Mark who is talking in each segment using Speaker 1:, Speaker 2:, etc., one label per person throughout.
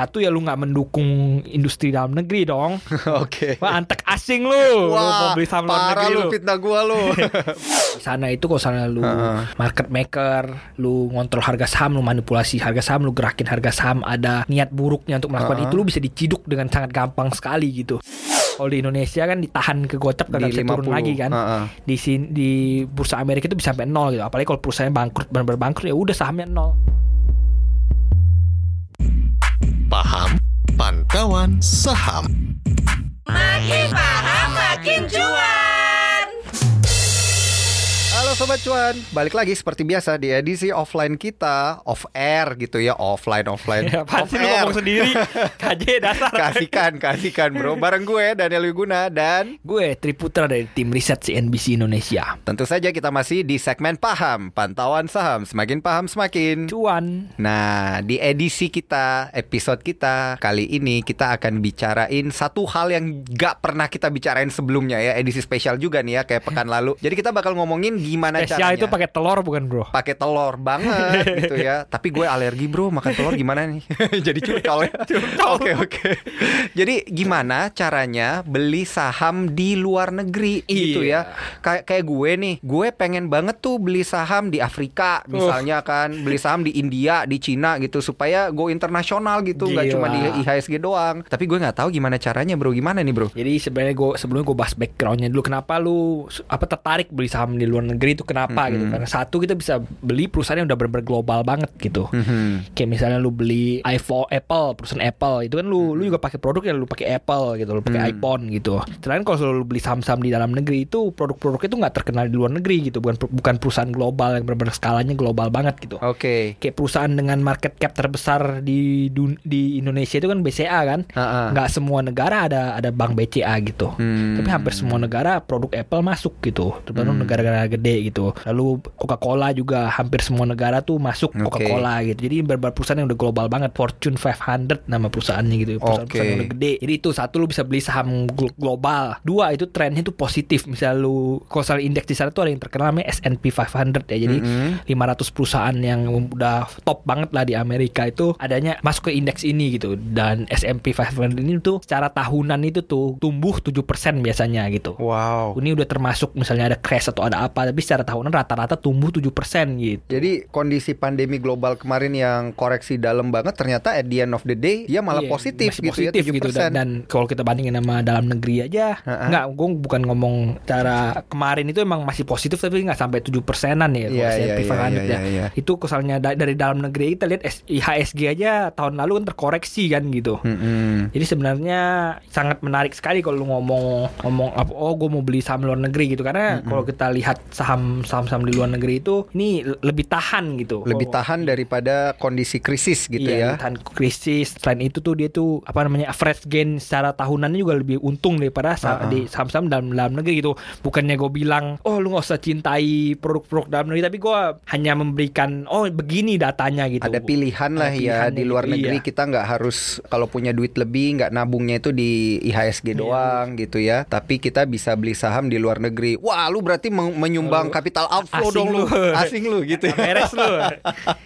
Speaker 1: Satu ya lu nggak mendukung industri dalam negeri dong.
Speaker 2: Oke.
Speaker 1: Wah antek asing lu. lu mau
Speaker 2: Wah,
Speaker 1: beli saham luar
Speaker 2: parah
Speaker 1: negeri
Speaker 2: lu
Speaker 1: lu.
Speaker 2: fitnah gua lu.
Speaker 1: Di sana itu kalau sana lu
Speaker 2: Heeh.
Speaker 1: market maker, lu ngontrol harga saham, lu manipulasi harga saham, lu gerakin harga saham, ada niat buruknya untuk melakukan
Speaker 2: Heeh.
Speaker 1: itu, lu bisa diciduk dengan sangat gampang sekali gitu. Kalau di Indonesia kan ditahan ke gocap kagak
Speaker 2: Di
Speaker 1: bisa turun
Speaker 2: 50.
Speaker 1: lagi kan.
Speaker 2: Heeh.
Speaker 1: Di sini di bursa Amerika itu bisa sampai nol gitu. Apalagi kalau perusahaannya bangkrut benar-benar bangkrut ya udah sahamnya nol.
Speaker 3: Paham Pantauan Saham
Speaker 4: Makin paham makin cuan.
Speaker 2: Sobat Cuan, balik lagi seperti biasa di edisi offline kita Off air gitu ya, offline, offline
Speaker 1: Ya,
Speaker 2: Off
Speaker 1: lu ngomong sendiri. KJ dasar.
Speaker 2: Kasihkan, kasihkan bro Bareng gue Daniel Wiguna dan
Speaker 1: Gue Triputra dari tim riset CNBC Indonesia.
Speaker 2: Tentu saja kita masih di segmen Paham Pantauan Saham Semakin paham semakin
Speaker 1: Cuan.
Speaker 2: Nah, di edisi kita, episode kita kali ini kita akan bicarain satu hal yang gak pernah kita bicarain sebelumnya ya, edisi spesial juga nih ya kayak pekan lalu. Jadi kita bakal ngomongin gimana
Speaker 1: Spesial
Speaker 2: caranya.
Speaker 1: itu pakai telur bukan bro?
Speaker 2: pakai telur banget gitu ya. Tapi gue alergi bro, makan telur gimana nih? Jadi curcol ya. Oke oke. Jadi gimana caranya beli saham di luar negeri gitu
Speaker 1: Iya.
Speaker 2: ya? Kayak kayak gue nih, gue pengen banget tuh beli saham di Afrika misalnya kan, beli saham di India, di Cina gitu supaya go internasional gitu, nggak cuma di IHSG doang. Tapi gue nggak tahu gimana caranya bro, gimana nih bro?
Speaker 1: Jadi sebenarnya gue sebelumnya gue bahas backgroundnya dulu kenapa lu apa tertarik beli saham di luar negeri itu kenapa gitu. Karena satu kita bisa beli perusahaan yang udah benar-benar global banget gitu.
Speaker 2: Mhm.
Speaker 1: kayak misalnya lu beli iPhone Apple perusahaan Apple itu kan lu lu juga pakai produk yang lu pakai Apple gitu lu pakai iPhone gitu. Selain kalau lu beli saham-saham di dalam negeri itu produk-produknya itu nggak terkenal di luar negeri gitu. Bukan bukan perusahaan global yang benar-benar skalanya global banget gitu.
Speaker 2: Oke.
Speaker 1: kayak perusahaan dengan market cap terbesar di dun- di Indonesia itu kan BCA kan?
Speaker 2: Ha-ha.
Speaker 1: nggak semua negara ada ada bank BCA gitu.
Speaker 2: Hmm.
Speaker 1: tapi hampir semua negara produk Apple masuk gitu. Terutama negara-negara gede gitu lalu Coca-Cola juga hampir semua negara tuh masuk. Coca-Cola gitu jadi beberapa perusahaan yang udah global banget Fortune 500 nama perusahaannya gitu perusahaan-perusahaan
Speaker 2: Oke.
Speaker 1: yang udah gede jadi itu satu lu bisa beli saham gl- global dua itu trennya itu positif misal lu kalau indeks di sana tuh ada yang terkenal namanya S&P 500 ya jadi
Speaker 2: Mhm.
Speaker 1: 500 perusahaan yang udah top banget lah di Amerika itu adanya masuk ke indeks ini gitu dan S&P 500 ini tuh secara tahunan itu tuh tumbuh 7% biasanya gitu.
Speaker 2: Wow.
Speaker 1: Ini udah termasuk misalnya ada crash atau ada apa tapi secara tahunan rata-rata tumbuh 7% gitu.
Speaker 2: Jadi kondisi pandemi global kemarin yang koreksi dalam banget ternyata at the end of the day dia malah
Speaker 1: Iya,
Speaker 2: positif
Speaker 1: masih
Speaker 2: gitu
Speaker 1: positif
Speaker 2: ya 7%.
Speaker 1: gitu dan, dan kalau kita bandingin sama dalam negeri aja
Speaker 2: Ha-ha.
Speaker 1: nggak gue bukan ngomong cara kemarin itu emang masih positif tapi nggak sampai 7 persenan ya
Speaker 2: iya, iya,
Speaker 1: 500 ya
Speaker 2: iya, iya.
Speaker 1: itu misalnya da- dari dalam negeri kita lihat IHSG aja tahun lalu kan terkoreksi kan gitu
Speaker 2: Mm-mm.
Speaker 1: jadi sebenarnya sangat menarik sekali kalau lu ngomong ngomong oh gue mau beli saham luar negeri gitu karena kalau kita lihat saham saham saham di luar negeri itu ini le- lebih tahan gitu
Speaker 2: Lebih
Speaker 1: Oh,
Speaker 2: tahan daripada kondisi krisis gitu
Speaker 1: iya,
Speaker 2: ya.
Speaker 1: tahan krisis. Selain itu tuh dia tuh apa namanya average gain secara tahunannya juga lebih untung daripada sa-
Speaker 2: Ah, ah.
Speaker 1: di saham-saham dalam dalam negeri gitu. Bukannya gue bilang, oh lu nggak usah cintai produk-produk dalam negeri, tapi gue hanya memberikan, oh begini datanya gitu.
Speaker 2: Ada pilihan lah
Speaker 1: Ada
Speaker 2: ya di luar
Speaker 1: gitu,
Speaker 2: negeri
Speaker 1: iya.
Speaker 2: kita nggak harus kalau punya duit lebih nggak nabungnya itu di IHSG
Speaker 1: Iya.
Speaker 2: doang gitu ya. Tapi kita bisa beli saham di luar negeri. Wah, lu berarti men- menyumbang capital outflow
Speaker 1: asing
Speaker 2: dong lu. Asing lu gitu. ya.
Speaker 1: beres lu.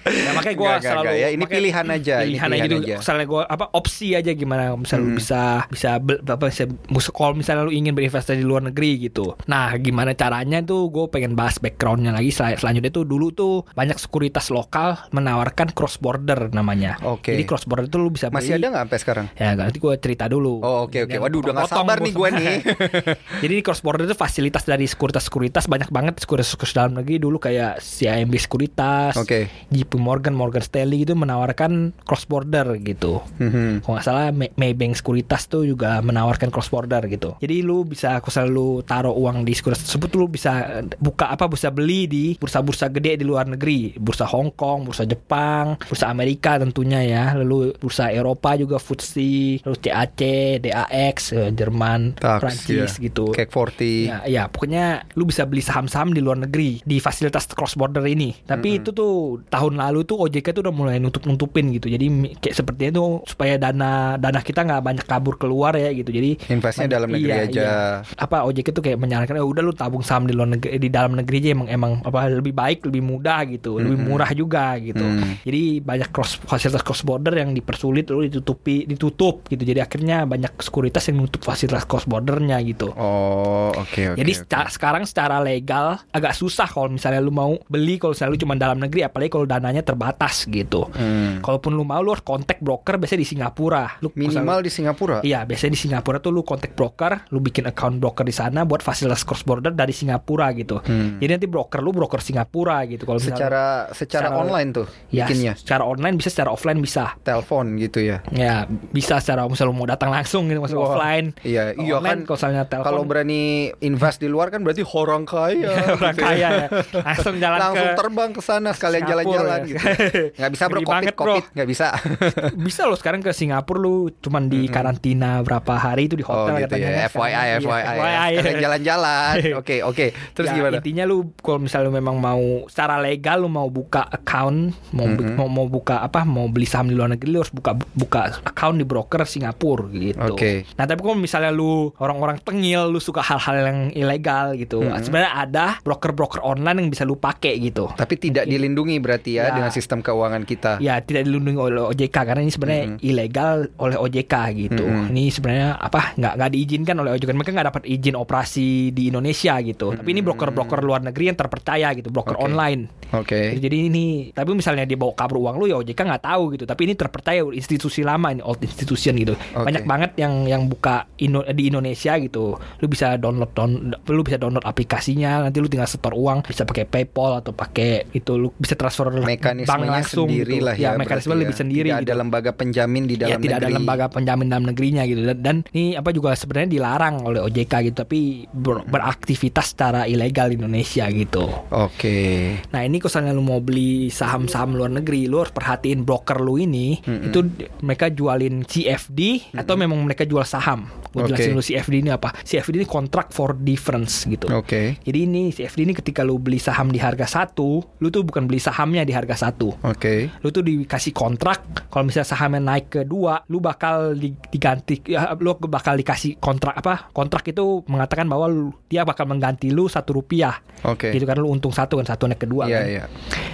Speaker 1: Nah, makanya gue selalu
Speaker 2: nggak ya. Ini
Speaker 1: makanya
Speaker 2: pilihan aja, ini
Speaker 1: Pilihan,
Speaker 2: pilihan
Speaker 1: gitu.
Speaker 2: aja.
Speaker 1: Misalnya gue apa opsi aja gimana misalnya lu
Speaker 2: Hmm.
Speaker 1: bisa bisa apa bisa kalau misalnya lu ingin berinvestasi di luar negeri gitu. Nah, gimana caranya tuh gue pengen bahas backgroundnya lagi Sel- selanjutnya tuh dulu tuh banyak sekuritas lokal menawarkan cross border namanya.
Speaker 2: Oke.
Speaker 1: Jadi cross border itu lu bisa
Speaker 2: Masih
Speaker 1: beli-
Speaker 2: ada nggak sampai sekarang?
Speaker 1: Ya nanti gue cerita dulu.
Speaker 2: Oh, oke, oke.
Speaker 1: Jangan
Speaker 2: Waduh, udah nggak sabar nih gue nih.
Speaker 1: Jadi cross border itu fasilitas dari sekuritas-sekuritas banyak banget sekuritas-sekuritas dalam negeri dulu kayak CIMB Sekuritas,
Speaker 2: Oke.
Speaker 1: JP Morgan, Morgan Stanley gitu menawarkan cross border gitu.
Speaker 2: Mhm.
Speaker 1: Kalau nggak salah May- Maybank Sekuritas tuh juga menawarkan cross border gitu. Jadi lu bisa kalau misalnya lu taruh uang di sekuritas tersebut lu bisa buka apa bisa beli di bursa-bursa gede di luar negeri, bursa Hong Kong, bursa Jepang, bursa Amerika tentunya ya. Lalu bursa Eropa juga FTSE, lalu CAC, DAX, eh, Jerman,
Speaker 2: Tax,
Speaker 1: Prancis
Speaker 2: ya.
Speaker 1: gitu.
Speaker 2: Cake 40.
Speaker 1: Ya, ya, pokoknya lu bisa beli saham-saham di luar negeri di fasilitas cross border ini. Tapi itu tuh tahun lalu tuh OJK tuh udah mulai nutup-nutupin gitu. Jadi kayak sepertinya tuh supaya dana dana kita nggak banyak kabur keluar ya gitu. Jadi
Speaker 2: Investnya dalam negeri
Speaker 1: iya,
Speaker 2: aja.
Speaker 1: iya. Apa OJK tuh kayak menyarankan "Eh, udah lu tabung saham di luar negeri di dalam negeri aja emang emang apa lebih baik, lebih mudah gitu, lebih murah juga gitu.
Speaker 2: Mm.
Speaker 1: Jadi banyak cross fasilitas cross border yang dipersulit lalu ditutupi ditutup gitu. Jadi akhirnya banyak sekuritas yang nutup fasilitas cross bordernya gitu.
Speaker 2: Oh, oke oke.
Speaker 1: Jadi
Speaker 2: oke.
Speaker 1: seca- sekarang secara legal agak susah kalau misalnya lu mau beli kalau misalnya lu cuma dalam negeri apalagi kalau dananya terbatas gitu.
Speaker 2: Hmm.
Speaker 1: Kalaupun lu mau lu harus kontak broker biasanya di Singapura. Lu
Speaker 2: minimal di Singapura.
Speaker 1: Iya, biasanya di Singapura tuh lu kontak broker, lu bikin account broker di sana buat fasilitas cross border dari Singapura gitu.
Speaker 2: Hmm.
Speaker 1: Jadi nanti broker lu broker Singapura gitu. Kalau misalnya
Speaker 2: Secara secara
Speaker 1: secara-
Speaker 2: online tuh
Speaker 1: ya,
Speaker 2: bikinnya.
Speaker 1: secara online bisa, secara offline bisa.
Speaker 2: Telepon gitu ya.
Speaker 1: Ya, bisa secara misalnya lu mau datang langsung gitu, masuk
Speaker 2: Wah,
Speaker 1: offline.
Speaker 2: Iya, iya
Speaker 1: online,
Speaker 2: kan.
Speaker 1: Kalau misalnya telepon
Speaker 2: Kalau berani invest di luar kan berarti orang kaya.
Speaker 1: orang kaya ya. Langsung jalan
Speaker 2: Langsung
Speaker 1: ke
Speaker 2: terbang ke sana sekalian jalan-jalan
Speaker 1: ya.
Speaker 2: gitu. Nggak bisa bro, covid,
Speaker 1: banget, bro.
Speaker 2: covid nggak bisa.
Speaker 1: bisa loh sekarang ke Singapura lu cuman di karantina berapa hari itu di
Speaker 2: Oh
Speaker 1: hotel
Speaker 2: gitu
Speaker 1: katanya
Speaker 2: ya. FYI, FYI.
Speaker 1: FYI.
Speaker 2: Jalan-jalan. Oke, oke. Terus
Speaker 1: Ya,
Speaker 2: gimana?
Speaker 1: Intinya lu kalau misalnya lu memang mau secara legal lu mau buka account, mau bu- mau, mau buka apa, mau beli saham di luar negeri lu harus buka buka account di broker Singapura gitu.
Speaker 2: Oke.
Speaker 1: Nah, tapi kalau misalnya lu orang-orang tengil, lu suka hal-hal yang ilegal gitu. Sebenarnya ada broker-broker online yang bisa lu pakai gitu.
Speaker 2: Tapi tidak dilindungi berarti ya,
Speaker 1: Ya.
Speaker 2: dengan sistem keuangan kita.
Speaker 1: Ya tidak dilindungi oleh OJK karena ini sebenarnya ilegal oleh OJK gitu. Ini sebenarnya apa nggak nggak diizinkan oleh OJK. Mereka nggak dapat izin operasi di Indonesia gitu. Tapi ini broker-broker luar negeri yang terpercaya gitu, broker
Speaker 2: Oke.
Speaker 1: online.
Speaker 2: Oke.
Speaker 1: Jadi ini, tapi misalnya dia bawa kabur uang lu ya OJK nggak tahu gitu. Tapi ini terpercaya institusi lama ini old institution gitu.
Speaker 2: Oke.
Speaker 1: Banyak banget yang yang buka Indo- di Indonesia gitu. Lu bisa download down, lu bisa download aplikasinya. Nanti lu tinggal setor uang, bisa pakai PayPal atau pakai itu lu bisa transfer bank
Speaker 2: Mekanismenya
Speaker 1: langsung
Speaker 2: sendiri
Speaker 1: gitu.
Speaker 2: lah ya.
Speaker 1: mekanisme
Speaker 2: berarti
Speaker 1: lebih
Speaker 2: ya.
Speaker 1: sendiri
Speaker 2: Tidak
Speaker 1: gitu.
Speaker 2: ada lembaga penjamin di dalam
Speaker 1: ya, tidak ada
Speaker 2: negeri.
Speaker 1: lembaga penjamin dalam negerinya gitu dan, dan ini apa juga sebenarnya dilarang oleh OJK gitu tapi ber- beraktivitas secara ilegal di Indonesia gitu.
Speaker 2: Oke.
Speaker 1: Nah ini kalau lu mau beli saham-saham luar negeri, lu harus perhatiin broker lu ini itu d- mereka jualin CFD atau memang mereka jual saham. Gue
Speaker 2: Oke.
Speaker 1: jelasin dulu CFD ini apa. CFD ini contract for difference gitu.
Speaker 2: Oke.
Speaker 1: Jadi ini CFD ini ketika lu beli saham di harga satu, lu tuh bukan beli sahamnya di harga satu.
Speaker 2: Oke.
Speaker 1: Lu tuh dikasih kontrak kalau misalnya sahamnya naik ke dua, lu bakal di- diganti, ya, lu bakal dikasih kontrak apa? Kontrak itu mengatakan bahwa lu- dia bakal mengganti lu satu rupiah.
Speaker 2: Oke.
Speaker 1: Gitu kan lu untung satu kan satu naik kedua
Speaker 2: Iya,
Speaker 1: kan.
Speaker 2: iya.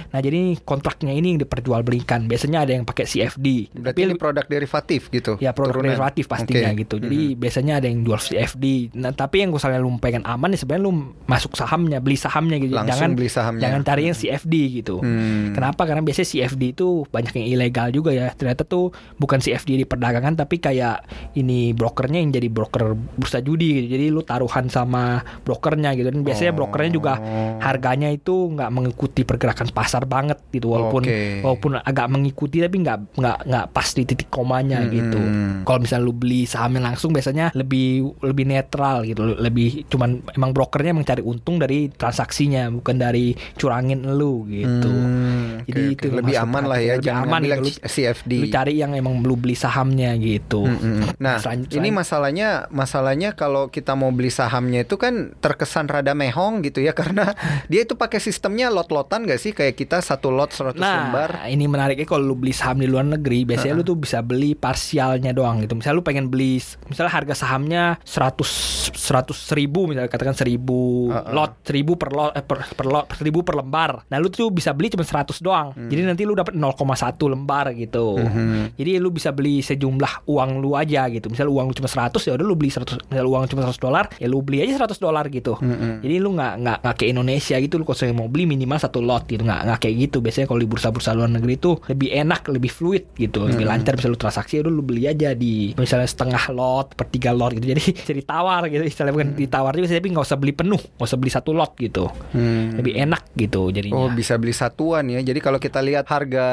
Speaker 1: Nah jadi kontraknya ini yang diperjualbelikan. Biasanya ada yang pakai CFD.
Speaker 2: Berarti ini produk derivatif gitu.
Speaker 1: Ya produk
Speaker 2: turunan.
Speaker 1: derivatif pastinya
Speaker 2: Oke.
Speaker 1: gitu. Jadi biasanya ada yang jual CFD. Nah tapi yang misalnya lu pengen aman ya sebenarnya lu masuk sahamnya, beli sahamnya gitu.
Speaker 2: Langsung
Speaker 1: jangan
Speaker 2: beli sahamnya.
Speaker 1: Jangan cari yang CFD gitu.
Speaker 2: Hmm.
Speaker 1: Kenapa? Karena biasanya CFD itu banyak yang ilegal juga ya. Ternyata tuh bukan CFD di perdagangan tapi kayak ini brokernya yang jadi broker bursa judi gitu. Jadi lu taruhan sama brokernya gitu. Dan biasanya brokernya juga
Speaker 2: Oh.
Speaker 1: harganya itu nggak mengikuti pergerakan pasar banget gitu. Walaupun
Speaker 2: Oke.
Speaker 1: walaupun agak mengikuti tapi nggak nggak nggak pas di titik komanya
Speaker 2: Hmm.
Speaker 1: gitu. Kalau misalnya lu beli sahamnya langsung biasanya lebih lebih netral gitu. Lebih cuman emang brokernya mencari untung dari transaksinya bukan dari curangin lu gitu.
Speaker 2: Hmm,
Speaker 1: Jadi
Speaker 2: oke.
Speaker 1: itu
Speaker 2: lebih aman lah ya, jangan
Speaker 1: aman gitu.
Speaker 2: CFD.
Speaker 1: Lu cari yang emang lu beli sahamnya gitu.
Speaker 2: Mm-mm. Nah,
Speaker 1: Selain-
Speaker 2: ini
Speaker 1: selain-
Speaker 2: masalahnya masalahnya kalau kita mau beli sahamnya itu kan terkesan rada mehong gitu ya karena dia itu pakai sistemnya lot-lotan gak sih kayak kita satu lot 100
Speaker 1: Nah,
Speaker 2: lembar.
Speaker 1: ini menariknya kalau lu beli saham di luar negeri, biasanya lu tuh bisa beli parsialnya doang gitu. Misalnya lu pengen beli, misalnya harga sahamnya 100 100 ribu, misalnya katakan 1000
Speaker 2: Uh-uh.
Speaker 1: lot, 1000 per lot, eh, per, per lot, 1000 per lembar. Nah, lu tuh bisa beli cuma 100 doang.
Speaker 2: Hmm.
Speaker 1: Jadi nanti lu dapat 0,1 lembar gitu. Jadi lu bisa beli sejumlah uang lu aja gitu. Misalnya uang lu cuma 100 ya udah lu beli 100, misalnya uang cuma 100 dolar, ya lu beli aja 100 dolar gitu. Jadi lu nggak nggak nggak kayak Indonesia gitu lu kalau mau beli minimal satu lot gitu nggak nggak kayak gitu biasanya kalau di bursa-bursa luar negeri itu lebih enak lebih fluid gitu lebih lancar bisa lu transaksi ya udah lu beli aja di misalnya setengah lot per tiga lot gitu. Jadi bisa ditawar gitu. Istilahnya bukan ditawar juga tapi nggak usah beli penuh. Nggak usah beli satu lot gitu.
Speaker 2: Hmm.
Speaker 1: lebih enak gitu jadinya.
Speaker 2: Oh bisa beli satuan ya. Jadi kalau kita lihat harga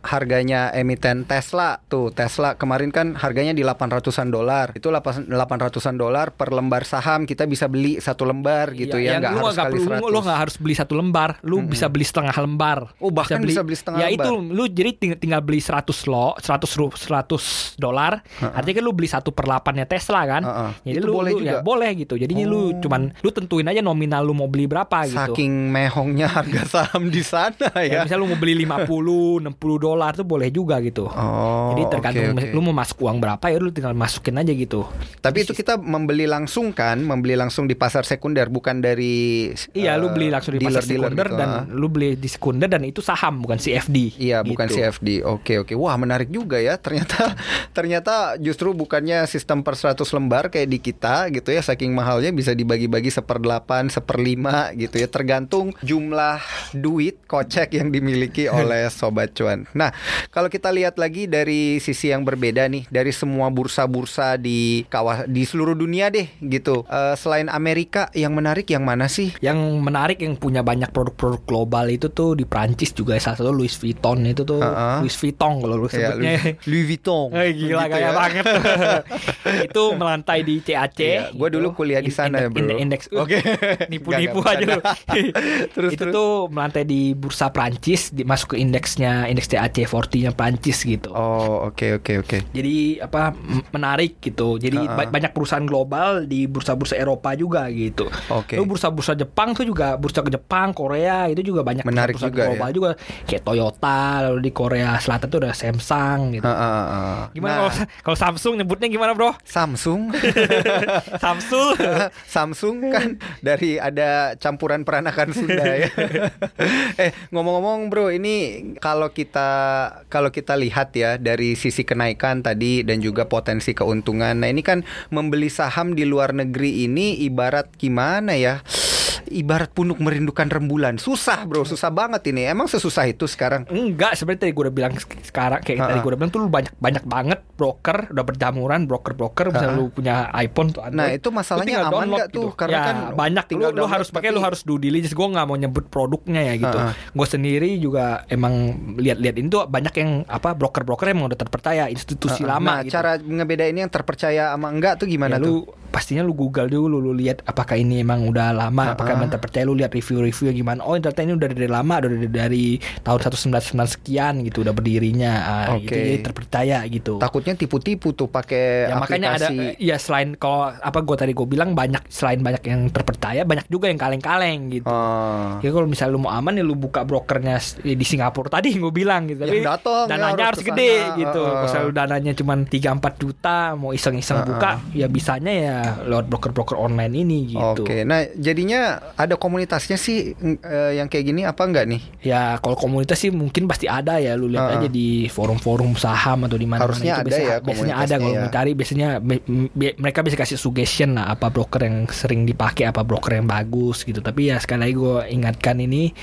Speaker 2: harganya emiten Tesla tuh. Tesla kemarin kan harganya di 800-an dolar. Itu 800-an dolar per lembar saham. Kita bisa beli satu lembar gitu ya.
Speaker 1: Iya, yang
Speaker 2: Nggak harus
Speaker 1: nggak
Speaker 2: kali
Speaker 1: perlu
Speaker 2: 100.
Speaker 1: lu nggak harus beli satu lembar. Lu bisa beli setengah lembar.
Speaker 2: Oh, bahkan bisa beli setengah
Speaker 1: ya
Speaker 2: lembar.
Speaker 1: itu lu jadi ting- tinggal beli 100 lo 100 ru- 100 dolar. Artinya kan lu beli satu per 8 nya Tesla kan.
Speaker 2: Heeh.
Speaker 1: Jadi
Speaker 2: Itu
Speaker 1: lu,
Speaker 2: boleh
Speaker 1: lu-
Speaker 2: juga?
Speaker 1: ya boleh gitu. Jadinya lu
Speaker 2: Oh.
Speaker 1: cuman lu tentuin aja nominal lu mau beli berapa gitu.
Speaker 2: Saking mehongnya harga saham di sana
Speaker 1: Ya,
Speaker 2: ya.
Speaker 1: misalnya lu mau beli 50, 60 dolar tuh boleh juga gitu.
Speaker 2: Oh,
Speaker 1: Jadi tergantung
Speaker 2: oke, oke.
Speaker 1: lu mau masuk uang berapa ya lu tinggal masukin aja gitu.
Speaker 2: Tapi itu kita membeli langsung kan, membeli langsung di pasar sekunder bukan dari
Speaker 1: Iya, lu
Speaker 2: eh,
Speaker 1: beli langsung di pasar
Speaker 2: dealer-dealer
Speaker 1: sekunder
Speaker 2: gitu,
Speaker 1: dan
Speaker 2: ah.
Speaker 1: lu beli di sekunder dan itu saham bukan CFD.
Speaker 2: Iya, bukan
Speaker 1: gitu.
Speaker 2: CFD. Oke, oke. Wah, menarik juga ya. Ternyata ternyata justru bukannya sistem per 100 lembar kayak di kita gitu ya. Saking mahalnya bisa dibagi-bagi seperdelapan, seperlima gitu ya. Tergantung jumlah duit kocek yang dimiliki oleh sobat cuan. Nah, kalau kita lihat lagi dari sisi yang berbeda nih, dari semua bursa-bursa di kawah di seluruh dunia deh gitu. Eh, selain Amerika, yang menarik yang mana sih?
Speaker 1: Yang menarik yang punya banyak produk-produk global itu tuh di Prancis juga salah satu Louis Vuitton itu tuh
Speaker 2: Ha-ha.
Speaker 1: Louis Vuitton kalau lu
Speaker 2: Ya,
Speaker 1: sebutnya.
Speaker 2: Louis, Louis Vuitton.
Speaker 1: Eh, gila
Speaker 2: Gitu
Speaker 1: kayak
Speaker 2: ya.
Speaker 1: banget. itu melantai di CAC.
Speaker 2: Iya, gua dulu kuliah di sana ya, bro.
Speaker 1: Indeks.
Speaker 2: Oke.
Speaker 1: Nipu-nipu
Speaker 2: Nggak,
Speaker 1: aja lu.
Speaker 2: Terus,
Speaker 1: itu
Speaker 2: terus.
Speaker 1: tuh melantai di bursa Prancis, masuk ke indeksnya indeks CAC 40-nya Prancis gitu.
Speaker 2: Oh, oke oke oke.
Speaker 1: Jadi apa menarik gitu. Jadi
Speaker 2: Ha-ha.
Speaker 1: ba- banyak perusahaan global di bursa-bursa Eropa juga gitu.
Speaker 2: Oke.
Speaker 1: Lalu bursa-bursa Jepang tuh juga bursa ke Jepang, Korea itu juga banyak
Speaker 2: Menarik
Speaker 1: bursa
Speaker 2: juga ya.
Speaker 1: global juga kayak Toyota, lalu di Korea Selatan tuh ada Samsung gitu.
Speaker 2: Ah, ah.
Speaker 1: Gimana
Speaker 2: Nah,
Speaker 1: kalau kalau Samsung nyebutnya gimana, Bro?
Speaker 2: Samsung?
Speaker 1: Samsung.
Speaker 2: Samsung kan dari ada campuran peranakan Sunda ya. eh ngomong-ngomong bro, ini kalau kita kalau kita lihat ya dari sisi kenaikan tadi dan juga potensi keuntungan. Nah ini kan membeli saham di luar negeri ini ibarat gimana ya? Ibarat punuk merindukan rembulan. Susah bro, susah banget ini. Emang sesusah itu sekarang?
Speaker 1: Enggak, sebenarnya tadi gue udah bilang sek- sekarang kayak tadi
Speaker 2: Ha-ha.
Speaker 1: gue udah bilang tuh lu banyak banyak banget broker udah berjamuran broker-broker misalnya lu punya iPhone tuh
Speaker 2: Nah, itu masalahnya
Speaker 1: lu
Speaker 2: aman
Speaker 1: download
Speaker 2: nggak tuh?
Speaker 1: gitu.
Speaker 2: Karena
Speaker 1: ya,
Speaker 2: kan
Speaker 1: banyak lu, lu harus pakai lu
Speaker 2: tapi-
Speaker 1: harus due diligence gue nggak mau nyebut produknya ya gitu.
Speaker 2: Ha-ha.
Speaker 1: Gue sendiri juga emang lihat-lihat itu banyak yang apa broker-broker yang udah terpercaya institusi
Speaker 2: Nah,
Speaker 1: lama
Speaker 2: nah,
Speaker 1: gitu.
Speaker 2: cara ngebedain yang terpercaya sama enggak tuh gimana
Speaker 1: ya,
Speaker 2: tuh?
Speaker 1: lu pastinya lu Google dulu lu lihat apakah ini emang udah lama apakah
Speaker 2: Ha-ha.
Speaker 1: emang terpercaya lu lihat review-review gimana oh ternyata ini udah dari lama udah dari, dari tahun 1999 sekian gitu udah berdirinya ah,
Speaker 2: Oke.
Speaker 1: gitu, jadi terpercaya gitu
Speaker 2: Takutnya tipu-tipu tuh pakai
Speaker 1: ya makanya ada
Speaker 2: aplikasi.
Speaker 1: ya selain kalau apa gue tadi gue bilang banyak selain banyak yang terpercaya banyak juga yang kaleng-kaleng gitu
Speaker 2: Oh.
Speaker 1: Ya kalau misalnya lu mau aman ya lu buka brokernya s- di Singapura tadi gue bilang gitu. Tapi
Speaker 2: Ya, datang, ya,
Speaker 1: dananya
Speaker 2: harus
Speaker 1: harus, gede gitu.
Speaker 2: Heeh.
Speaker 1: Kalau dananya cuma 3 4 juta mau iseng-iseng
Speaker 2: Heeh.
Speaker 1: buka ya bisanya ya lewat broker-broker online ini gitu.
Speaker 2: Oke, nah jadinya ada komunitasnya sih eh, yang kayak gini apa enggak nih?
Speaker 1: Ya kalau komunitas sih mungkin pasti ada ya lu lihat
Speaker 2: Heeh.
Speaker 1: aja di forum-forum saham atau di mana
Speaker 2: Harusnya ada ya
Speaker 1: biasanya ada kalau
Speaker 2: ya.
Speaker 1: mau cari biasanya mereka bisa kasih suggestion lah apa broker yang sering dipakai apa broker yang bagus gitu tapi ya sekali lagi gue ingatkan ini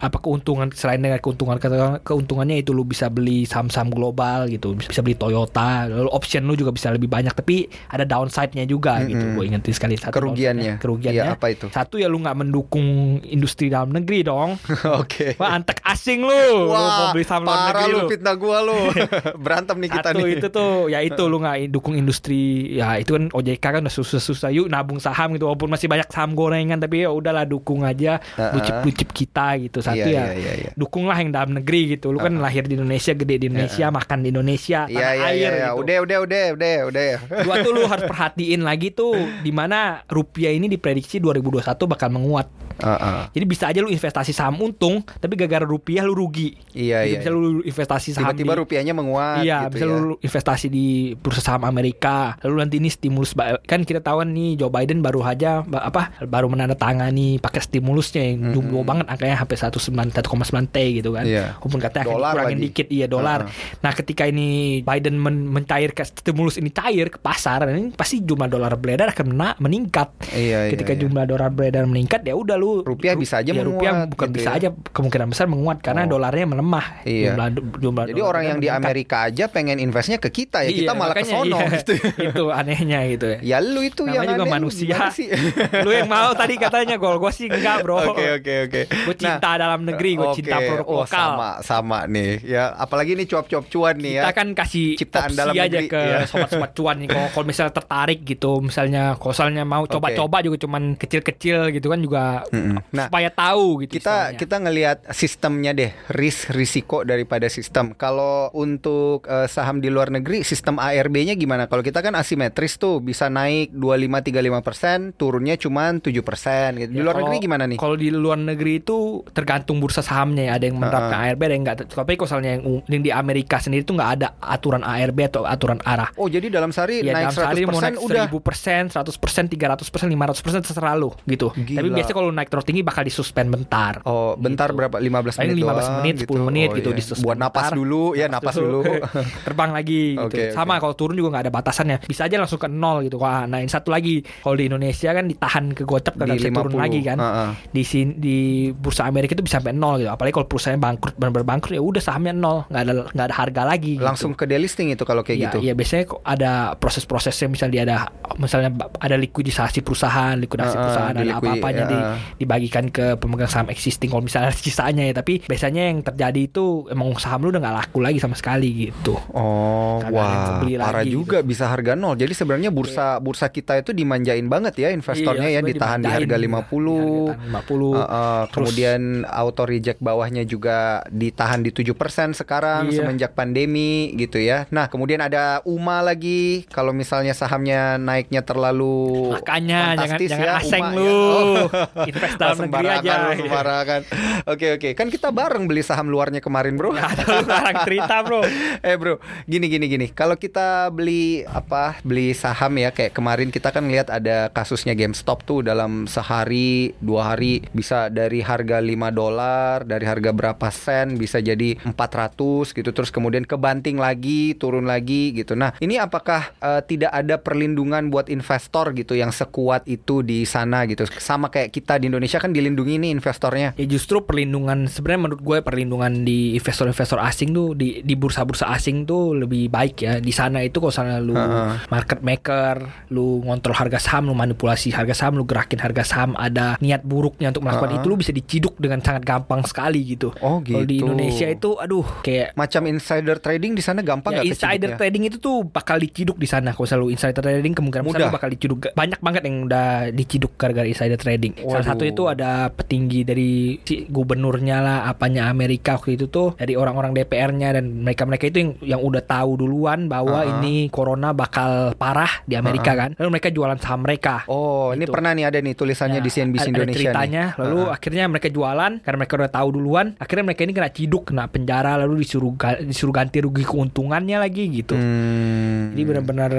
Speaker 1: apa keuntungan selain dengan keuntungan keuntungannya itu lu bisa beli saham-saham global gitu bisa beli Toyota lalu option lu juga bisa lebih banyak tapi ada downside-nya juga gitu
Speaker 2: Mm-mm.
Speaker 1: gue ingetin sekali satu
Speaker 2: Kerugiannya.
Speaker 1: downside-nya. kerugiannya
Speaker 2: Iya, apa itu?
Speaker 1: satu ya lu nggak mendukung industri dalam negeri dong
Speaker 2: Oke.
Speaker 1: Wah antek asing lu, lu mau beli saham luar negeri
Speaker 2: lu fitnah gua lu. Berantem nih kita
Speaker 1: Satu
Speaker 2: nih.
Speaker 1: itu tuh, ya itu lu nggak dukung industri, ya itu kan OJK kan udah susah-susah yuk nabung saham gitu, walaupun masih banyak saham gorengan tapi ya udahlah dukung aja chip blue chip kita gitu. Satu
Speaker 2: Iya,
Speaker 1: ya,
Speaker 2: iya, iya, iya.
Speaker 1: dukunglah yang dalam negeri gitu. Lu kan lahir di Indonesia, gede di Indonesia, makan di Indonesia,
Speaker 2: Iya
Speaker 1: tanah
Speaker 2: iya
Speaker 1: air
Speaker 2: iya.
Speaker 1: gitu.
Speaker 2: Udah udah udah udah udah.
Speaker 1: Dua tuh lu harus perhatiin lagi tuh di mana rupiah ini diprediksi 2021 bakal menguat.
Speaker 2: Heeh.
Speaker 1: Jadi bisa aja lu investasi saham untung, tapi gara-gara rupiah lu rugi.
Speaker 2: Iya
Speaker 1: Jadi
Speaker 2: iya.
Speaker 1: Bisa lu investasi saham
Speaker 2: Tiba-tiba
Speaker 1: di-
Speaker 2: rupiahnya menguat
Speaker 1: Iya,
Speaker 2: gitu
Speaker 1: bisa
Speaker 2: ya.
Speaker 1: lu investasi di bursa saham Amerika. Lalu nanti ini stimulus kan kita tahu nih Joe Biden baru aja apa baru menandatangani pakai stimulusnya yang jumbo banget angkanya sampai 1,9 1,9 T gitu kan.
Speaker 2: Iya.
Speaker 1: Walaupun katanya akan dikurangin
Speaker 2: lagi.
Speaker 1: dikit iya dolar.
Speaker 2: Heeh.
Speaker 1: Nah, ketika ini Biden men mencairkan stimulus ini cair ke pasar, ini pasti jumlah dolar beredar akan meningkat.
Speaker 2: Iya iya.
Speaker 1: Ketika
Speaker 2: iya.
Speaker 1: jumlah dolar beredar meningkat ya udah lu
Speaker 2: Rupiah bisa aja
Speaker 1: ya, rupiah
Speaker 2: menguat
Speaker 1: bukan
Speaker 2: gitu
Speaker 1: bisa
Speaker 2: ya.
Speaker 1: aja kemungkinan besar menguat karena
Speaker 2: Oh.
Speaker 1: dolarnya melemah.
Speaker 2: Iya.
Speaker 1: Jumlah, jumlah
Speaker 2: Jadi orang yang di. Amerika aja pengen investnya ke kita ya, kita
Speaker 1: Iya,
Speaker 2: malah ke sono
Speaker 1: iya.
Speaker 2: gitu.
Speaker 1: itu anehnya gitu ya.
Speaker 2: Ya lu itu
Speaker 1: Namanya
Speaker 2: yang
Speaker 1: juga
Speaker 2: aneh,
Speaker 1: manusia. Lu yang mau tadi katanya gol gue sih enggak bro.
Speaker 2: Oke oke oke.
Speaker 1: Gue cinta dalam negeri, gue cinta
Speaker 2: oke.
Speaker 1: produk
Speaker 2: oh,
Speaker 1: lokal.
Speaker 2: Sama sama nih. Ya apalagi nih cuap-cuap cuan nih ya.
Speaker 1: Kita kan kasih
Speaker 2: Ciptaan dalam
Speaker 1: aja
Speaker 2: negeri,
Speaker 1: ke
Speaker 2: iya.
Speaker 1: sobat-sobat cuan nih. Kalau misalnya tertarik gitu, misalnya kalau misalnya mau coba-coba juga cuman kecil-kecil gitu kan juga
Speaker 2: Nah,
Speaker 1: supaya tahu gitu.
Speaker 2: kita
Speaker 1: istilahnya.
Speaker 2: kita ngelihat sistemnya deh risk risiko daripada sistem kalau untuk eh, saham di luar negeri sistem ARB-nya gimana kalau kita kan asimetris tuh bisa naik 25 35 persen turunnya cuma 7 persen gitu di
Speaker 1: Ya,
Speaker 2: luar
Speaker 1: kalau-
Speaker 2: negeri gimana nih
Speaker 1: Kalau di luar negeri itu tergantung bursa sahamnya ya. Ada yang menerapkan ARB, ada yang enggak. Tapi kalau misalnya yang, yang di Amerika sendiri itu nggak ada aturan ARB atau aturan arah.
Speaker 2: oh jadi dalam sehari
Speaker 1: Ya
Speaker 2: naik
Speaker 1: dalam sehari
Speaker 2: 100
Speaker 1: mau
Speaker 2: persen
Speaker 1: naik
Speaker 2: udah
Speaker 1: 1000 persen, 100 persen, 300 persen, 500 persen terserah lu gitu.
Speaker 2: Gila.
Speaker 1: Tapi biasanya kalau naik terlalu tinggi bakal disuspend bentar.
Speaker 2: Oh, bentar
Speaker 1: Gitu.
Speaker 2: berapa? 15
Speaker 1: Paling
Speaker 2: menit
Speaker 1: 15
Speaker 2: doang
Speaker 1: menit, 10 menit
Speaker 2: Oh,
Speaker 1: gitu
Speaker 2: iya.
Speaker 1: disuspend
Speaker 2: Buat napas
Speaker 1: bentar.
Speaker 2: dulu, ya napas dulu.
Speaker 1: Terbang lagi gitu.
Speaker 2: Oke.
Speaker 1: Sama kalau turun juga nggak ada batasannya. Bisa aja langsung ke nol gitu. Wah, nah ini satu lagi. Kalau di Indonesia kan ditahan ke gocap nggak bisa turun
Speaker 2: 50.
Speaker 1: lagi kan.
Speaker 2: Heeh.
Speaker 1: Di sini di bursa Amerika itu bisa sampai nol gitu. Apalagi kalau perusahaan bangkrut benar-benar bangkrut ya udah sahamnya nol, nggak ada nggak ada harga lagi. gitu.
Speaker 2: Langsung ke delisting itu kalau kayak
Speaker 1: Iya,
Speaker 2: gitu.
Speaker 1: iya biasanya kok ada proses-prosesnya misalnya ada misalnya ada likuidisasi perusahaan, likuidasi
Speaker 2: Heeh,
Speaker 1: perusahaan ada
Speaker 2: dilikui-
Speaker 1: apa-apanya di,
Speaker 2: heeh.
Speaker 1: Dibagikan ke pemegang saham existing kalau misalnya sisanya ya, tapi biasanya yang terjadi itu emang saham lu udah nggak laku lagi sama sekali gitu.
Speaker 2: Oh, wah, parah
Speaker 1: lagi gitu.
Speaker 2: juga bisa harga nol. Jadi sebenarnya bursa bursa kita itu dimanjain banget ya investornya
Speaker 1: Iya,
Speaker 2: ya ditahan di harga
Speaker 1: Iya,
Speaker 2: 50.
Speaker 1: ditahan 50.
Speaker 2: Uh, uh, kemudian auto reject bawahnya juga ditahan di 7% sekarang
Speaker 1: Iya.
Speaker 2: semenjak pandemi gitu ya. Nah, kemudian ada UMA lagi kalau misalnya sahamnya naiknya terlalu
Speaker 1: Makanya jangan
Speaker 2: fantastis
Speaker 1: jangan
Speaker 2: ya,
Speaker 1: asing
Speaker 2: UMA
Speaker 1: lu.
Speaker 2: ya. Oh.
Speaker 1: Invest dalam negeri
Speaker 2: Sembarangan
Speaker 1: aja.
Speaker 2: sembarangan. Oke oke, kan kita bareng beli saham luarnya kemarin, Bro.
Speaker 1: Ada lu sekarang cerita, Bro.
Speaker 2: eh bro, gini gini gini. Kalau kita beli apa, beli saham ya, kayak kemarin kita kan lihat ada kasusnya GameStop tuh dalam sehari, dua hari bisa dari harga 5 dolar, dari harga berapa sen bisa jadi 400 gitu. Terus kemudian kebanting lagi, turun lagi gitu. Nah, ini apakah eh, tidak ada perlindungan buat investor gitu yang sekuat itu di sana gitu? Sama kayak kita di Indonesia kan dilindungi nih investornya.
Speaker 1: Ya justru perlindungan sebenarnya menurut gue perlindungan di investor-investor asing tuh di di bursa-bursa asing tuh lebih baik ya. Di sana itu kalau misalnya lu
Speaker 2: Heeh.
Speaker 1: market maker, lu ngontrol harga saham, lu manipulasi harga saham, lu gerakin harga saham, ada niat buruknya untuk melakukan
Speaker 2: Heeh.
Speaker 1: itu lu bisa diciduk dengan sangat gampang sekali gitu.
Speaker 2: Oh,
Speaker 1: Kalau di
Speaker 2: gitu.
Speaker 1: Indonesia itu aduh kayak
Speaker 2: Macam insider trading di sana gampang
Speaker 1: ya insider
Speaker 2: keciduknya?
Speaker 1: trading itu tuh bakal diciduk di sana kalau selalu insider trading kemungkinan besar bakal diciduk banyak banget yang udah diciduk gara-gara insider trading salah
Speaker 2: Waduh.
Speaker 1: Satu itu ada petinggi dari si gubernurnya lah apanya Amerika waktu itu tuh dari orang-orang DPR-nya dan mereka-mereka itu yang yang udah tahu duluan bahwa
Speaker 2: Uh-uh.
Speaker 1: ini corona bakal parah di Amerika kan lalu mereka jualan saham mereka
Speaker 2: Oh, ini
Speaker 1: Gitu.
Speaker 2: pernah nih ada nih tulisannya
Speaker 1: Ya,
Speaker 2: di CNBC
Speaker 1: ada- ada
Speaker 2: Indonesia
Speaker 1: ceritanya,
Speaker 2: nih.
Speaker 1: lalu
Speaker 2: Heeh.
Speaker 1: akhirnya mereka jualan karena mereka udah tahu duluan. Akhirnya mereka ini kena ciduk, kena penjara, lalu disuruh ga- disuruh ganti rugi keuntungannya lagi gitu.
Speaker 2: Hmm.
Speaker 1: Jadi benar-benar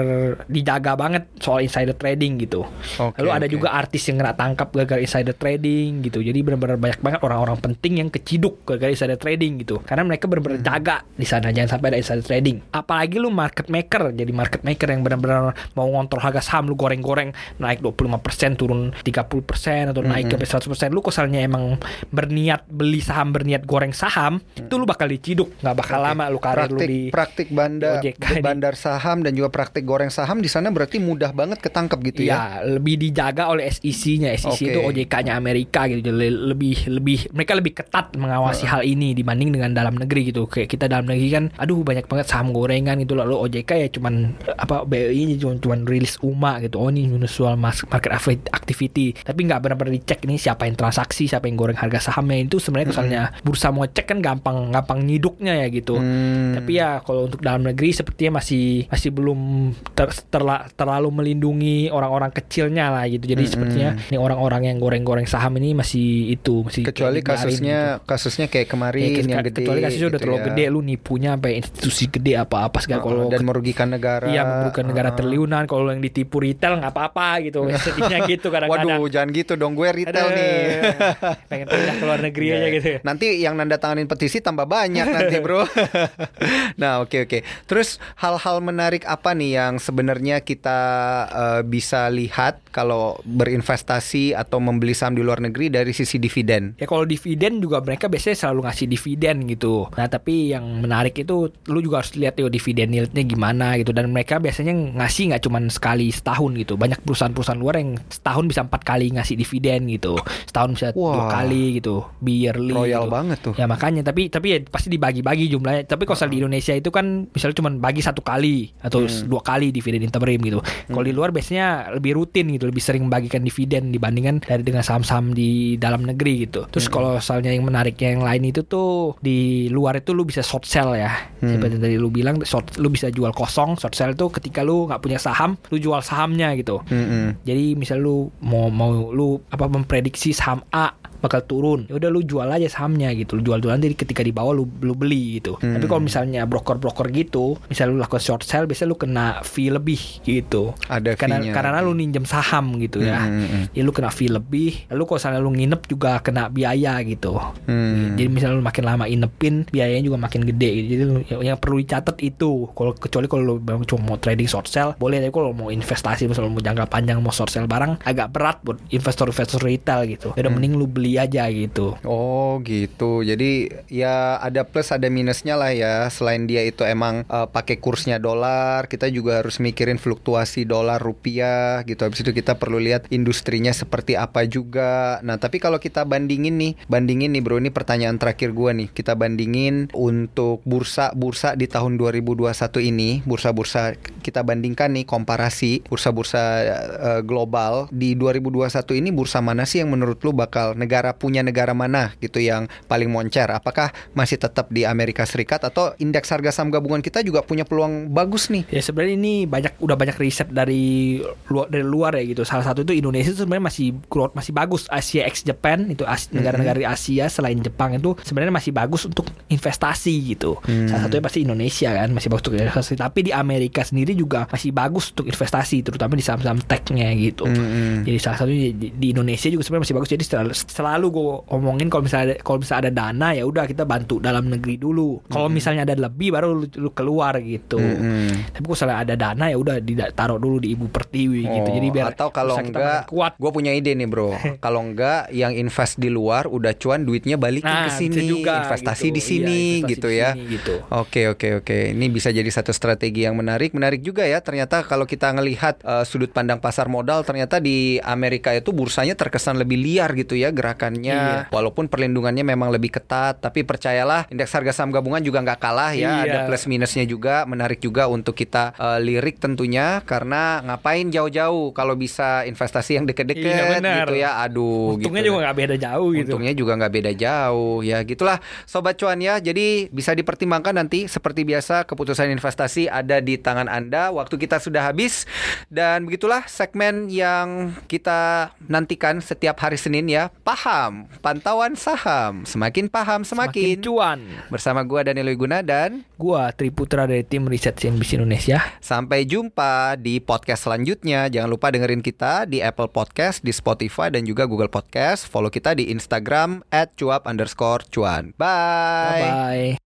Speaker 1: dijaga banget soal insider trading gitu.
Speaker 2: Oke,
Speaker 1: lalu ada juga artis yang kena tangkap gara-gara insider trading gitu. Jadi benar-benar banyak banget orang-orang penting yang keciduk gara-gara insider trading gitu. Karena mereka benar-benar
Speaker 2: Hmm.
Speaker 1: jaga di sana jangan sampai ada insider trading. Apalagi lu market maker, jadi market maker yang benar-benar mau ngontrol harga saham lu goreng-goreng naik 25% turun 30% atau naik
Speaker 2: Hmm.
Speaker 1: sampai 100%. Lu kosalnya emang berniat beli saham, berniat goreng saham, itu lu bakal diciduk. nggak bakal
Speaker 2: Oke.
Speaker 1: lama lu karir lu
Speaker 2: praktik
Speaker 1: di
Speaker 2: praktik bandar
Speaker 1: di OJK
Speaker 2: bandar saham dan juga praktik goreng saham di sana berarti mudah banget ketangkep gitu ya.
Speaker 1: Ya, lebih dijaga oleh SEC-nya. SEC
Speaker 2: Oke.
Speaker 1: itu OJK-nya Amerika gitu. Jadi lebih lebih mereka lebih ketat mengawasi hal ini dibanding dengan dalam negeri gitu. Kayak kita dalam negeri kan aduh banyak banget saham gorengan gitu lalu OJK ya cuman apa BI cuma cuman rilis UMA gitu. Oh ini unusual market acti- activity. Tapi nggak benar-benar dicek ini siapa yang transaksi, siapa yang goreng harga sahamnya itu sebenarnya misalnya bursa mau cek kan gampang gampang nyiduknya ya gitu.
Speaker 2: Hmm.
Speaker 1: Tapi ya kalau untuk dalam negeri sepertinya masih masih belum ter- terla- terlalu melindungi orang-orang kecilnya lah gitu. Jadi
Speaker 2: Mm-mm.
Speaker 1: sepertinya ini orang-orang yang goreng-goreng saham ini masih itu masih
Speaker 2: kecuali
Speaker 1: kayak
Speaker 2: kasusnya
Speaker 1: gitu.
Speaker 2: kasusnya kayak kemarin
Speaker 1: Ya, ke-
Speaker 2: yang gede
Speaker 1: kecuali kasusnya udah
Speaker 2: gitu
Speaker 1: terlalu
Speaker 2: ya.
Speaker 1: gede lu nipunya sampai institusi gede apa-apa segala
Speaker 2: Uh,
Speaker 1: kalau
Speaker 2: dan merugikan negara.
Speaker 1: Iya merugikan negara
Speaker 2: Uh.
Speaker 1: triliunan kalau yang ditipu retail nggak apa-apa gitu sedihnya gitu kadang-kadang
Speaker 2: Waduh, jangan gitu dong. Gue retail
Speaker 1: Aduh,
Speaker 2: nih.
Speaker 1: pengen pindah ke luar negeri aja gitu ya.
Speaker 2: Nanti yang nanda tanganin petisi tambah banyak nanti, Bro. nah, oke oke. Terus hal-hal menarik apa nih yang sebenarnya kita eh, bisa lihat kalau berinvestasi atau membeli saham di luar negeri dari sisi dividen?
Speaker 1: Ya kalau dividen juga mereka biasanya selalu ngasih dividen gitu. Nah tapi yang menarik itu lu juga harus lihat yo dividen yieldnya gimana gitu. Dan mereka biasanya ngasih nggak cuma sekali setahun gitu. Banyak perusahaan-perusahaan luar yang setahun bisa empat kali ngasih dividen gitu. Setahun bisa dua
Speaker 2: Wah.
Speaker 1: kali gitu. Yearly
Speaker 2: Royal
Speaker 1: gitu.
Speaker 2: banget tuh.
Speaker 1: Ya makanya tapi tapi ya pasti dibagi-bagi jumlahnya. Tapi kalau misalnya di Indonesia itu kan misalnya cuma bagi satu kali atau atau dua kali dividen interim gitu. Kalau di luar biasanya lebih rutin gitu, lebih sering membagikan dividen dibandingkan dari dengan saham-saham di dalam negeri gitu. Terus kalau misalnya yang menariknya yang lain itu tuh di luar itu lu bisa short sell ya. Seperti tadi lu bilang short lu bisa jual kosong. Short sell itu ketika lu nggak punya saham, lu jual sahamnya gitu.
Speaker 2: Mm-mm.
Speaker 1: Jadi misal lu mau mau lu apa memprediksi saham A bakal turun. Ya udah lu jual aja sahamnya gitu. Lu jual dulu nanti ketika di bawah lu lu beli gitu.
Speaker 2: Hmm.
Speaker 1: tapi kalau misalnya broker-broker gitu misal lu lakukan short sell biasanya lu kena fee lebih gitu.
Speaker 2: Ada
Speaker 1: karena
Speaker 2: fee-nya.
Speaker 1: karena lu ninjem saham gitu ya.
Speaker 2: Hmm, hmm, hmm.
Speaker 1: ya lu kena fee lebih. Lalu kalau misalnya lu nginep juga kena biaya gitu.
Speaker 2: Hmm.
Speaker 1: jadi misalnya lu makin lama inepin biayanya juga makin gede. Gitu. jadi lu- yang, yang perlu dicatat itu. Kalau kecuali kalau lu memang cuma mau trading short sell boleh. Tapi kalau mau investasi misalnya lu mau jangka panjang mau short sell barang agak berat buat investor-investor retail gitu. Ya udah mending lu beli aja gitu
Speaker 2: Oh gitu. Jadi ya ada plus ada minusnya lah ya. Selain dia itu emang eh, pakai kursnya dolar, kita juga harus mikirin fluktuasi dolar rupiah gitu. Habis itu kita perlu lihat industrinya seperti apa juga. Nah, tapi kalau kita bandingin nih, bandingin nih Bro, ini pertanyaan terakhir gua nih. Kita bandingin untuk bursa-bursa di tahun 2021 ini, bursa-bursa kita bandingkan nih komparasi bursa-bursa eh, global di 2021 ini bursa mana sih yang menurut lu bakal negara punya negara mana gitu yang paling moncer? Apakah masih tetap di Amerika Serikat atau indeks harga saham gabungan kita juga punya peluang bagus nih?
Speaker 1: Ya sebenarnya ini banyak udah banyak riset dari luar dari luar ya gitu. Salah satu itu Indonesia itu sebenarnya masih growth masih bagus. Asia X Japan itu As- negara-negara di Asia selain Jepang itu sebenarnya masih bagus untuk investasi gitu. Salah satunya pasti Indonesia kan masih bagus untuk investasi. Tapi di Amerika sendiri juga masih bagus untuk investasi terutama di saham-saham tech-nya gitu.
Speaker 2: Mm-mm.
Speaker 1: Jadi salah satunya di, di Indonesia juga sebenarnya masih bagus. Jadi selalu, selalu gue omongin kalau misalnya kalau misalnya ada dana ya udah kita bantu dalam negeri dulu. Kalau misalnya ada lebih baru lu, lu keluar gitu.
Speaker 2: Mm-mm.
Speaker 1: Tapi kalau misalnya ada dana ya udah ditaruh dulu di Ibu Pertiwi gitu.
Speaker 2: Oh,
Speaker 1: Jadi biar
Speaker 2: atau kalau enggak
Speaker 1: kuat.
Speaker 2: gue punya ide nih bro kalau enggak yang invest di luar udah cuan duitnya balikin
Speaker 1: Nah,
Speaker 2: ke sini
Speaker 1: bisa juga
Speaker 2: investasi
Speaker 1: gitu.
Speaker 2: di
Speaker 1: Iya,
Speaker 2: sini
Speaker 1: investasi
Speaker 2: gitu ya
Speaker 1: sini gitu.
Speaker 2: Oke oke oke ini bisa jadi satu strategi yang menarik menarik juga ya ternyata kalau kita ngelihat eh, sudut pandang pasar modal ternyata di Amerika itu bursanya terkesan lebih liar gitu ya gerakannya
Speaker 1: Iya.
Speaker 2: walaupun perlindungannya memang lebih ketat tapi percayalah indeks harga saham gabungan juga nggak kalah ya
Speaker 1: Iya.
Speaker 2: ada plus minusnya juga menarik juga untuk kita eh, lirik tentunya karena ngapain jauh-jauh kalau bisa investasi yang deket-deket
Speaker 1: Iya, benar.
Speaker 2: gitu ya aduh
Speaker 1: Untungnya
Speaker 2: gitu.
Speaker 1: juga nggak beda jauh gitu.
Speaker 2: Untungnya juga nggak beda jauh ya gitulah sobat cuan ya jadi bisa dipertimbangkan nanti seperti biasa keputusan investasi ada di tangan anda waktu kita sudah habis dan begitulah segmen yang kita nantikan setiap hari Senin ya paham pantauan saham semakin paham
Speaker 1: Makin
Speaker 2: semakin,
Speaker 1: cuan.
Speaker 2: bersama gua Daniel Wiguna dan
Speaker 1: Gua Triputra dari tim riset CNBC Indonesia.
Speaker 2: sampai jumpa di podcast selanjutnya jangan lupa dengerin kita di Apple Podcast di Spotify dan juga Google Podcast follow kita di Instagram @cuap underscore cuan bye.
Speaker 1: Bye bye.